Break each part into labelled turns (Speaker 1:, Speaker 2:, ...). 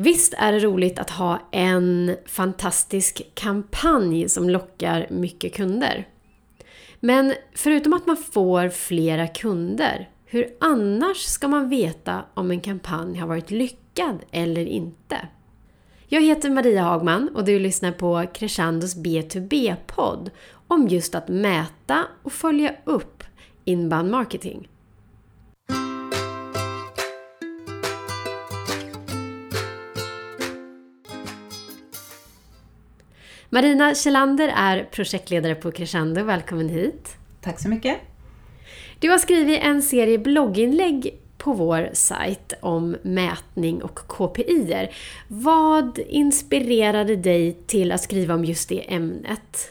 Speaker 1: Visst är det roligt att ha en fantastisk kampanj som lockar mycket kunder. Men förutom att man får flera kunder, hur annars ska man veta om en kampanj har varit lyckad eller inte? Jag heter Maria Hagman och du lyssnar på Crescendos B2B-podd om just att mäta och följa upp inbound marketing. Marina Kjellander är projektledare på Crescendo. Välkommen hit.
Speaker 2: Tack så mycket.
Speaker 1: Du har skrivit en serie blogginlägg på vår sajt om mätning och KPI. Vad inspirerade dig till att skriva om just det ämnet?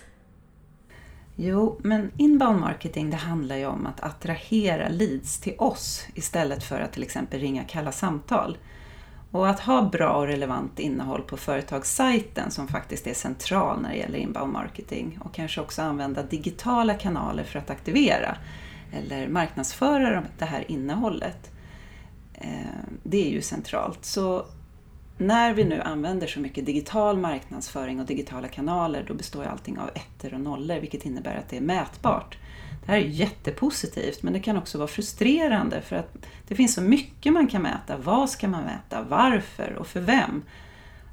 Speaker 2: Jo, men inbound marketing det handlar ju om att attrahera leads till oss istället för att till exempel ringa kalla samtal. Och att ha bra och relevant innehåll på företagssajten som faktiskt är central när det gäller inbound marketing och kanske också använda digitala kanaler för att aktivera eller marknadsföra det här innehållet. Eh, det är ju centralt. Så när vi nu använder så mycket digital marknadsföring och digitala kanaler då består allting av ettor och nollor vilket innebär att det är mätbart. Det här är jättepositivt men det kan också vara frustrerande för att det finns så mycket man kan mäta. Vad ska man mäta? Varför? Och för vem?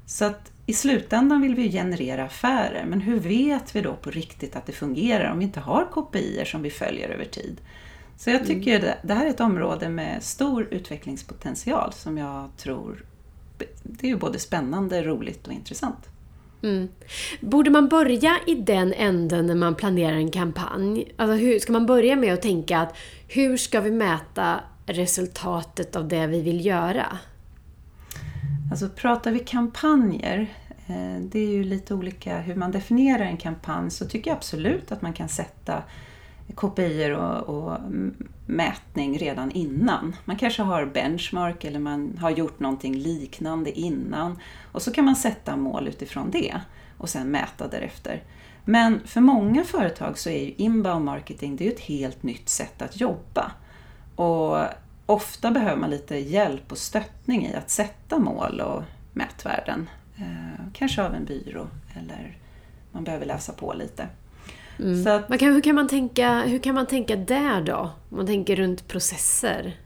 Speaker 2: Så att i slutändan vill vi generera affärer men hur vet vi då på riktigt att det fungerar om vi inte har kopior som vi följer över tid? Så jag tycker mm. det, här är ett område med stor utvecklingspotential som jag tror det är både spännande, roligt och intressant.
Speaker 1: Mm. Borde man börja i den änden när man planerar en kampanj? Alltså hur, ska man börja med att tänka att hur ska vi mäta resultatet av det vi vill göra?
Speaker 2: Alltså pratar vi kampanjer, eh, det är ju lite olika hur man definierar en kampanj, så tycker jag absolut att man kan sätta kopior och, och, mm, mätning redan innan. Man kanske har benchmark eller man har gjort någonting liknande innan och så kan man sätta mål utifrån det och sen mäta därefter. Men för många företag så är ju inbound marketing det är ett helt nytt sätt att jobba. Och ofta behöver man lite hjälp och stöttning i att sätta mål och mätvärden. Eh, kanske av en byrå eller man behöver läsa på lite.
Speaker 1: Mm. Så att, hur, kan man tänka, hur kan man tänka där då? Om man tänker runt processer?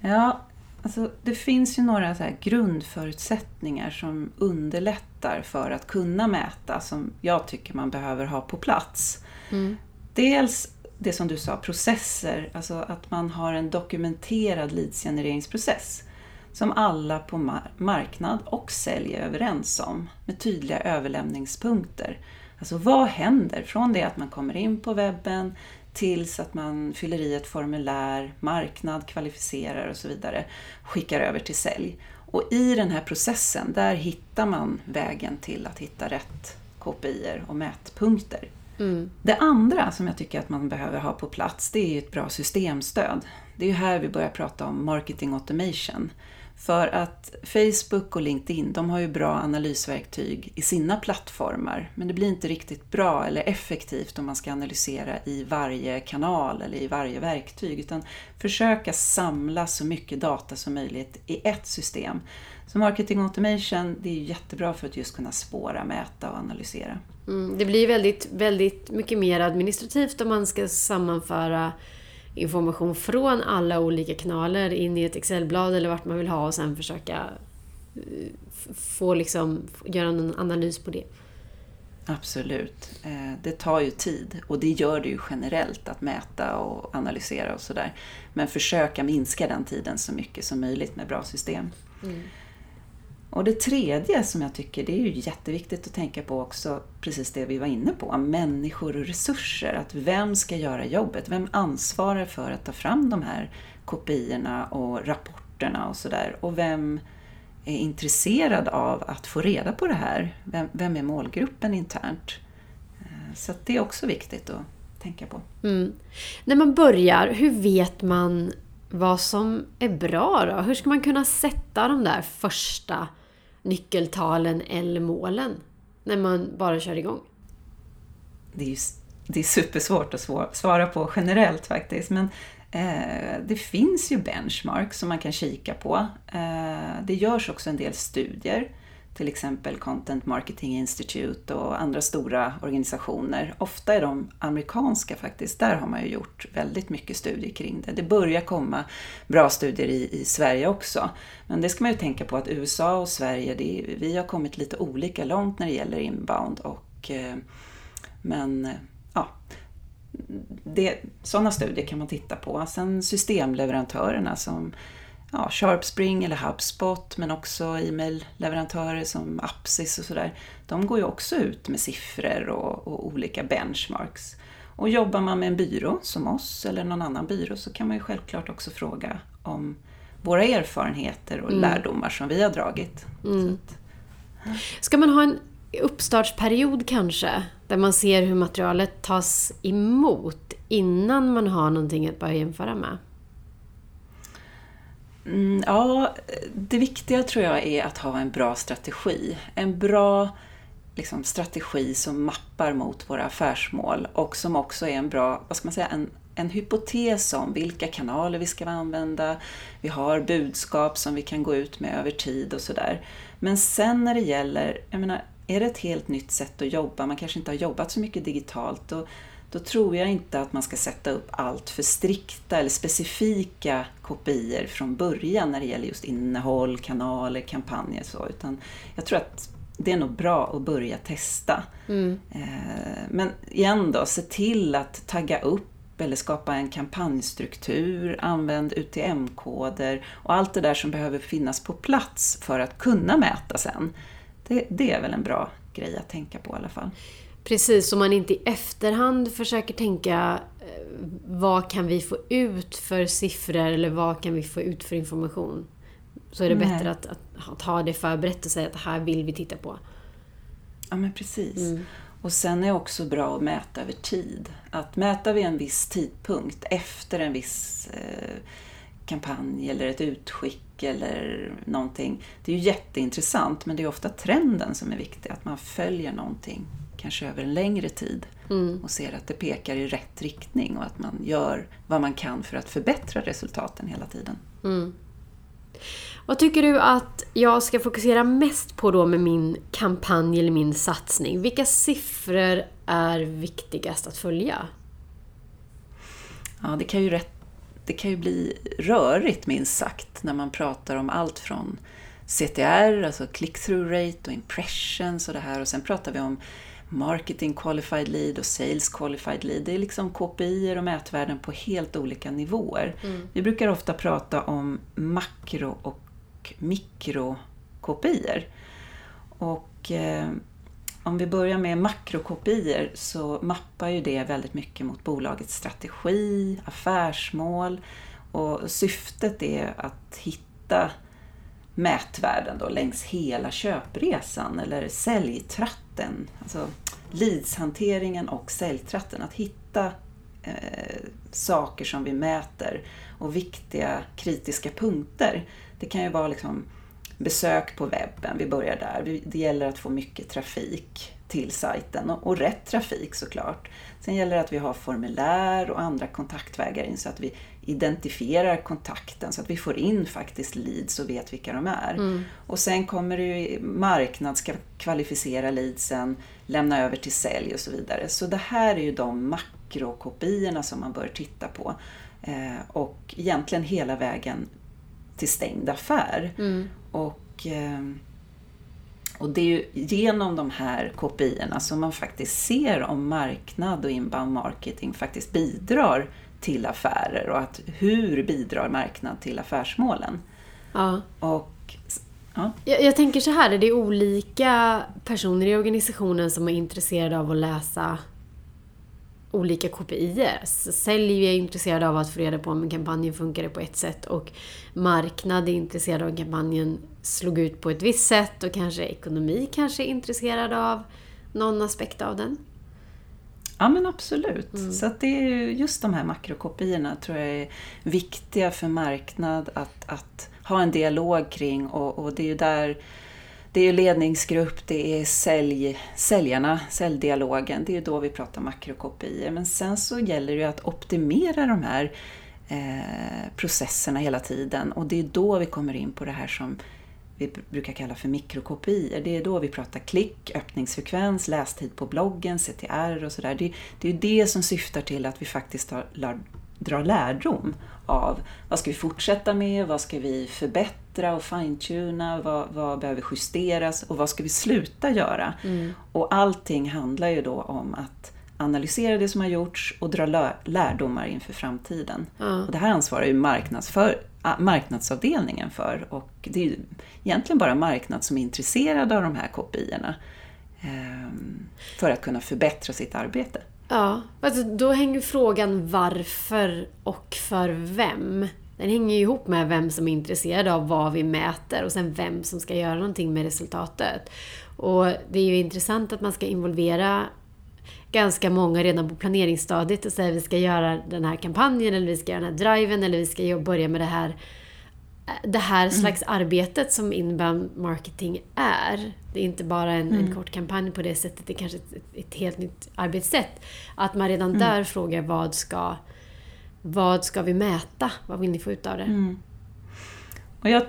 Speaker 2: Ja, alltså det finns ju några så grundförutsättningar som underlättar för att kunna mäta som jag tycker man behöver ha på plats. Mm. Dels det som du sa, processer, alltså att man har en dokumenterad leadsgenereringsprocess som alla på marknad och sälj är överens om med tydliga överlämningspunkter Alltså vad händer från det att man kommer in på webben tills att man fyller i ett formulär, marknad, kvalificerar och så vidare, skickar över till sälj. Och i den här processen, där hittar man vägen till att hitta rätt KPI och mätpunkter. Mm. Det andra som jag tycker att man behöver ha på plats, det är ett bra systemstöd. Det är ju här vi börjar prata om marketing automation. För att Facebook och LinkedIn, de har ju bra analysverktyg i sina plattformar, men det blir inte riktigt bra eller effektivt om man ska analysera i varje kanal eller i varje verktyg, utan försöka samla så mycket data som möjligt i ett system. Så marketing automation, det är jättebra för att just kunna spåra, mäta och analysera.
Speaker 1: Mm, det blir väldigt, väldigt mycket mer administrativt om man ska sammanföra information från alla olika kanaler in i ett Excelblad eller vart man vill ha och sen försöka eh, få liksom, göra en analys på det.
Speaker 2: Absolut. Eh, det tar ju tid och det gör det ju generellt att mäta och analysera och sådär. Men försöka minska den tiden så mycket som möjligt med bra system. Mm. Och det tredje som jag tycker, det är ju jätteviktigt att tänka på också, precis det vi var inne på, människor och resurser. Att vem ska göra jobbet? Vem ansvarar för att ta fram de här kopiorna och rapporterna och sådär? Och vem är intresserad av att få reda på det här? Vem, vem är målgruppen internt? Eh, så så det är också viktigt att tänka på.
Speaker 1: Mm. När man börjar, hur vet man vad som är bra då? Hur ska man kunna sätta de där första nyckeltalen eller målen när man bara kör igång?
Speaker 2: Det är, ju, det är supersvårt att svara på generellt faktiskt, men Eh, det finns ju benchmarks som man kan kika på. Eh, det görs också en del studier till exempel Content Marketing Institute och andra stora organisationer. Ofta är de amerikanska faktiskt, där har man ju gjort väldigt mycket studier kring det. Det börjar komma bra studier i, i Sverige också. Men det ska man ju tänka på att USA och Sverige, det, vi har kommit lite olika långt när det gäller inbound. Och, eh, men eh, ja, det, sådana studier kan man titta på. Sen systemleverantörerna som ja, Sharpspring eller HubSpot men också e-mailleverantörer som Apsis och sådär. De går ju också ut med siffror och, och, olika benchmarks. Och jobbar man med en byrå som oss eller någon annan byrå så kan man ju självklart också fråga om våra erfarenheter och mm. lärdomar som vi har dragit. Mm. Att,
Speaker 1: ja. Ska man ha en uppstartsperiod kanske? Där man ser hur materialet tas emot innan man har någonting att börja jämföra med?
Speaker 2: Mm, ja, det viktiga tror jag är att ha en bra strategi. En bra liksom, strategi som mappar mot våra affärsmål och som också är en bra, vad ska man säga, en, en hypotes om vilka kanaler vi ska använda. Vi har budskap som vi kan gå ut med över tid och sådär. Men sen när det gäller, jag menar, är det ett helt nytt sätt att jobba, man kanske inte har jobbat så mycket digitalt, och då tror jag inte att man ska sätta upp allt för strikta eller specifika kopior från början när det gäller just innehåll, kanaler, kampanjer och så. Utan jag tror att det är nog bra att börja testa. Mm. Eh, men igen då, se till att tagga upp eller skapa en kampanjstruktur, använd UTM-koder och allt det där som behöver finnas på plats för att kunna mäta sen. Det, det är väl en bra grej att tänka på i alla fall.
Speaker 1: Precis, så man inte i efterhand försöker tänka eh, vad kan vi få ut för siffror eller vad kan vi få ut för information. Så är det Nej. bättre att, att, att, ha det förberett och säga att det här vill vi titta på.
Speaker 2: Ja men precis. Mm. Och sen är det också bra att mäta över tid. Att mäta vid en viss tidpunkt efter en viss eh, kampanj eller ett utskick eller någonting. Det är ju jätteintressant men det är ofta trenden som är viktig, att man följer någonting kanske över en längre tid mm. och ser att det pekar i rätt riktning och att man gör vad man kan för att förbättra resultaten hela tiden. Mm.
Speaker 1: Vad tycker du att jag ska fokusera mest på då med min kampanj eller min satsning? Vilka siffror är viktigast att följa?
Speaker 2: Ja, det kan ju, rätt, det kan ju bli rörigt minst sagt när man pratar om allt från CTR, alltså click-through rate och impressions och det här och sen pratar vi om Marketing Qualified Lead och Sales Qualified Lead. Det är liksom KPI och mätvärden på helt olika nivåer. Mm. Vi brukar ofta prata om makro och mikro KPI. Och eh, om vi börjar med makrokopior så mappar ju det väldigt mycket mot bolagets strategi, affärsmål och syftet är att hitta mätvärden då längs hela köpresan eller säljtratten. Alltså leadshanteringen och säljtratten. Att hitta eh, saker som vi mäter och viktiga kritiska punkter. Det kan ju vara liksom besök på webben, vi börjar där. Det gäller att få mycket trafik till sajten och, och rätt trafik såklart. Sen gäller det att vi har formulär och andra kontaktvägar in så att vi identifierar kontakten så att vi får in faktiskt leads och vet vilka de är. Mm. Och sen kommer det ju marknad ska kvalificera leadsen, lämna över till sälj och så vidare. Så det här är ju de makrokopiorna som man bör titta på. Eh, och egentligen hela vägen till stängd affär. Mm. Och, eh, och det är ju genom de här kopiorna som man faktiskt ser om marknad och inbound marketing faktiskt bidrar till affärer och att hur bidrar marknad till affärsmålen.
Speaker 1: Ja. Och, ja. Jag, jag tänker så här, det är olika personer i organisationen som är intresserade av att läsa olika KPIer. Sälj är intresserad av att få reda på om kampanjen funkar på ett sätt och marknad är intresserad av om kampanjen slog ut på ett visst sätt och kanske ekonomi kanske är intresserad av någon aspekt av den.
Speaker 2: Ja men absolut. Mm. Så att det är just de här makrokopiorna tror jag är viktiga för marknad att, att ha en dialog kring och, och det är ju där det är ledningsgrupp, det är sälj, säljarna, säljdialogen, det är då vi pratar makrokopior. Men sen så gäller det ju att optimera de här eh, processerna hela tiden. Och det är då vi kommer in på det här som vi brukar kalla för mikrokopior. Det är då vi pratar klick, öppningsfrekvens, lästid på bloggen, CTR och sådär. Det, det är det som syftar till att vi faktiskt har, drar lärdom av vad ska vi fortsätta med, vad ska vi förbättra och fine-tuna, vad, vad behöver justeras och vad ska vi sluta göra? Mm. Och allting handlar ju då om att analysera det som har gjorts och dra lärdomar inför framtiden. Mm. Och det här ansvarar ju marknadsför, marknadsavdelningen för och det är ju egentligen bara marknad som är intresserad av de här kopiorna ehm, för att kunna förbättra sitt arbete.
Speaker 1: Ja, alltså då hänger frågan varför och för vem. Den hänger ju ihop med vem som är intresserad av vad vi mäter och sen vem som ska göra någonting med resultatet. Och det är ju intressant att man ska involvera ganska många redan på planeringsstadiet och säga att vi ska göra den här kampanjen eller vi ska göra den här driven eller vi ska börja med det här det här mm. slags arbetet som inbound marketing är. Det är inte bara en, mm. en kort kampanj på det sättet, det är kanske ett, ett helt nytt arbetssätt. Att man redan mm. där frågar vad ska, vad ska vi mäta? Vad vill ni få ut av det?
Speaker 2: Mm. Och jag,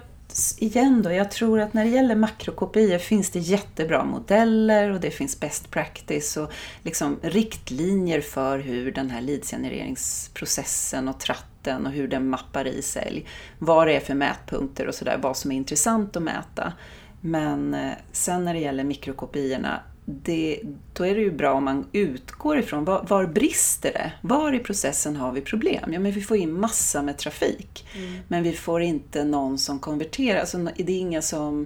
Speaker 2: igen då, jag tror att när det gäller makrokopior finns det jättebra modeller och det finns best practice och liksom riktlinjer för hur den här leadsgenereringsprocessen och tratten och hur den mappar i sig, Vad det är för mätpunkter och sådär, vad som är intressant att mäta. Men eh, sen när det gäller mikrokopiorna, det, då är det ju bra om man utgår ifrån var, var brister det? Var i processen har vi problem? Ja, men vi får in massa med trafik, mm. men vi får inte någon som konverterar. Alltså, det är inga som,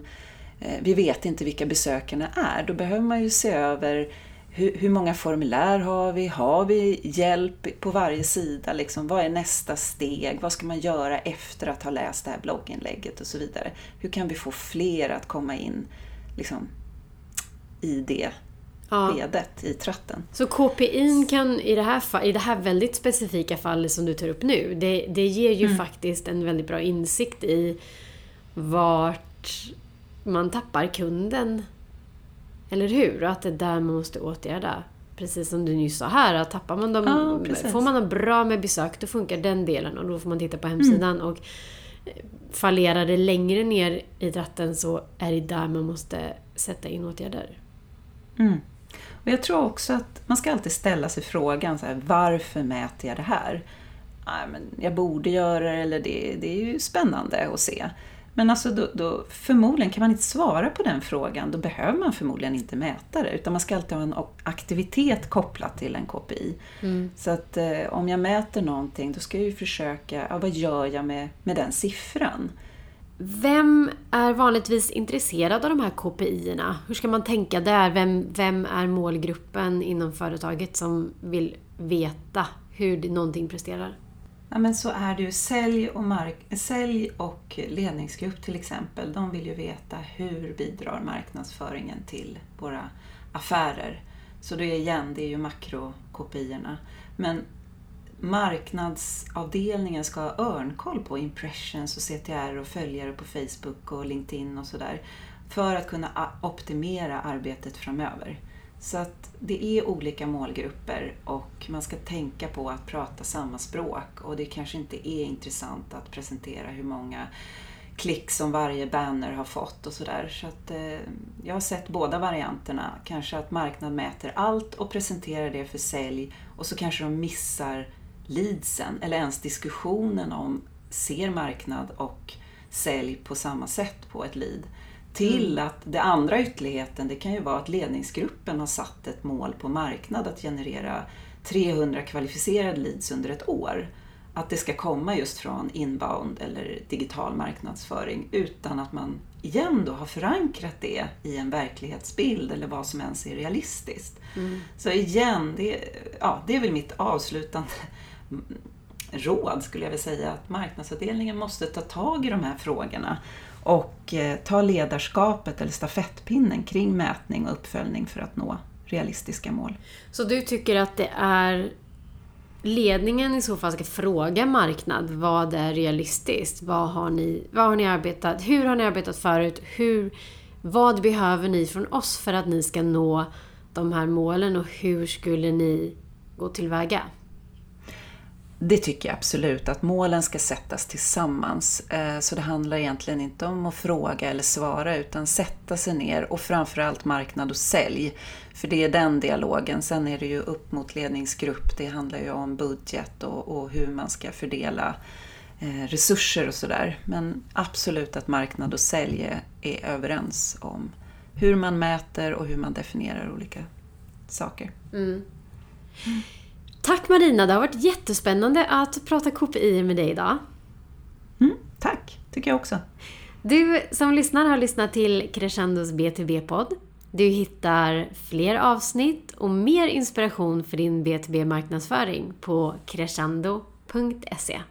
Speaker 2: eh, vi vet inte vilka besökarna är. Då behöver man ju se över hur, hur, många formulär har vi? Har vi hjälp på varje sida? Liksom, vad är nästa steg? Vad ska man göra efter att ha läst det här blogginlägget och så vidare? Hur kan vi få fler att komma in liksom, i det ja. skedet, i tratten?
Speaker 1: Så KPI kan i det, här, i det här väldigt specifika fallet som du tar upp nu, det, det ger ju mm. faktiskt en väldigt bra insikt i vart man tappar kunden eller hur? Och att det är där man måste åtgärda. Precis som du nyss sa här, att tappar man dem, ja, får man dem bra med besök, då funkar den delen och då får man titta på hemsidan. Mm. Och eh, fallerar det längre ner i tratten så är det där man måste sätta in åtgärder.
Speaker 2: Mm. Och jag tror också att man ska alltid ställa sig frågan så här, varför mäter jag det här? Nej, men jag borde göra det, eller det, det är ju spännande att se. Men alltså då, då, förmodligen kan man inte svara på den frågan, då behöver man förmodligen inte mäta det. Utan man ska alltid ha en aktivitet kopplat till en KPI. Mm. Så att eh, om jag mäter någonting, då ska jag ju försöka, ja, vad gör jag med, med den siffran?
Speaker 1: Vem är vanligtvis intresserad av de här KPI-erna? Hur ska man tänka där? Vem, vem är målgruppen inom företaget som vill veta hur någonting presterar?
Speaker 2: Ja, men så är det ju. Sälj och, mark sälj och ledningsgrupp till exempel, de vill ju veta hur bidrar marknadsföringen till våra affärer. Så det är igen, det är ju makrokopiorna. Men marknadsavdelningen ska ha örnkoll på impressions och CTR och följare på Facebook och LinkedIn och sådär. För att kunna optimera arbetet framöver. Så att det är olika målgrupper och man ska tänka på att prata samma språk och det kanske inte är intressant att presentera hur många klick som varje banner har fått och sådär. Så att eh, jag har sett båda varianterna. Kanske att marknad mäter allt och presenterar det för sälj och så kanske de missar leadsen eller ens diskussionen om ser marknad och sälj på samma sätt på ett lead. Till mm. att det andra ytterligheten, det kan ju vara att ledningsgruppen har satt ett mål på marknad att generera 300 kvalificerade leads under ett år. Att det ska komma just från inbound eller digital marknadsföring utan att man igen då har förankrat det i en verklighetsbild eller vad som ens är realistiskt. Mm. Så igen, det, ja, det är väl mitt avslutande råd skulle jag vilja säga, att marknadsavdelningen måste ta tag i de här frågorna och eh, ta ledarskapet eller stafettpinnen kring mätning och uppföljning för att nå realistiska mål.
Speaker 1: Så du tycker att det är ledningen i så fall ska fråga marknad vad är realistiskt? Vad har ni, vad har ni arbetat? Hur har ni arbetat förut? Hur, vad behöver ni från oss för att ni ska nå de här målen och hur skulle ni gå tillväga?
Speaker 2: Det tycker jag absolut, att målen ska sättas tillsammans. Eh, så det handlar egentligen inte om att fråga eller svara utan sätta sig ner och framförallt marknad och sälj. För det är den dialogen. Sen är det ju upp mot ledningsgrupp, det handlar ju om budget och, och hur man ska fördela eh, resurser och sådär. Men absolut att marknad och sälj är överens om hur man mäter och hur man definierar olika saker. Mm.
Speaker 1: Tack Marina, det har varit jättespännande att prata KPI med dig idag.
Speaker 2: Mm, tack, tycker jag också.
Speaker 1: Du som lyssnar har lyssnat till Crescendos B2B-podd. Du hittar fler avsnitt och mer inspiration för din B2B-marknadsföring på crescendo.se.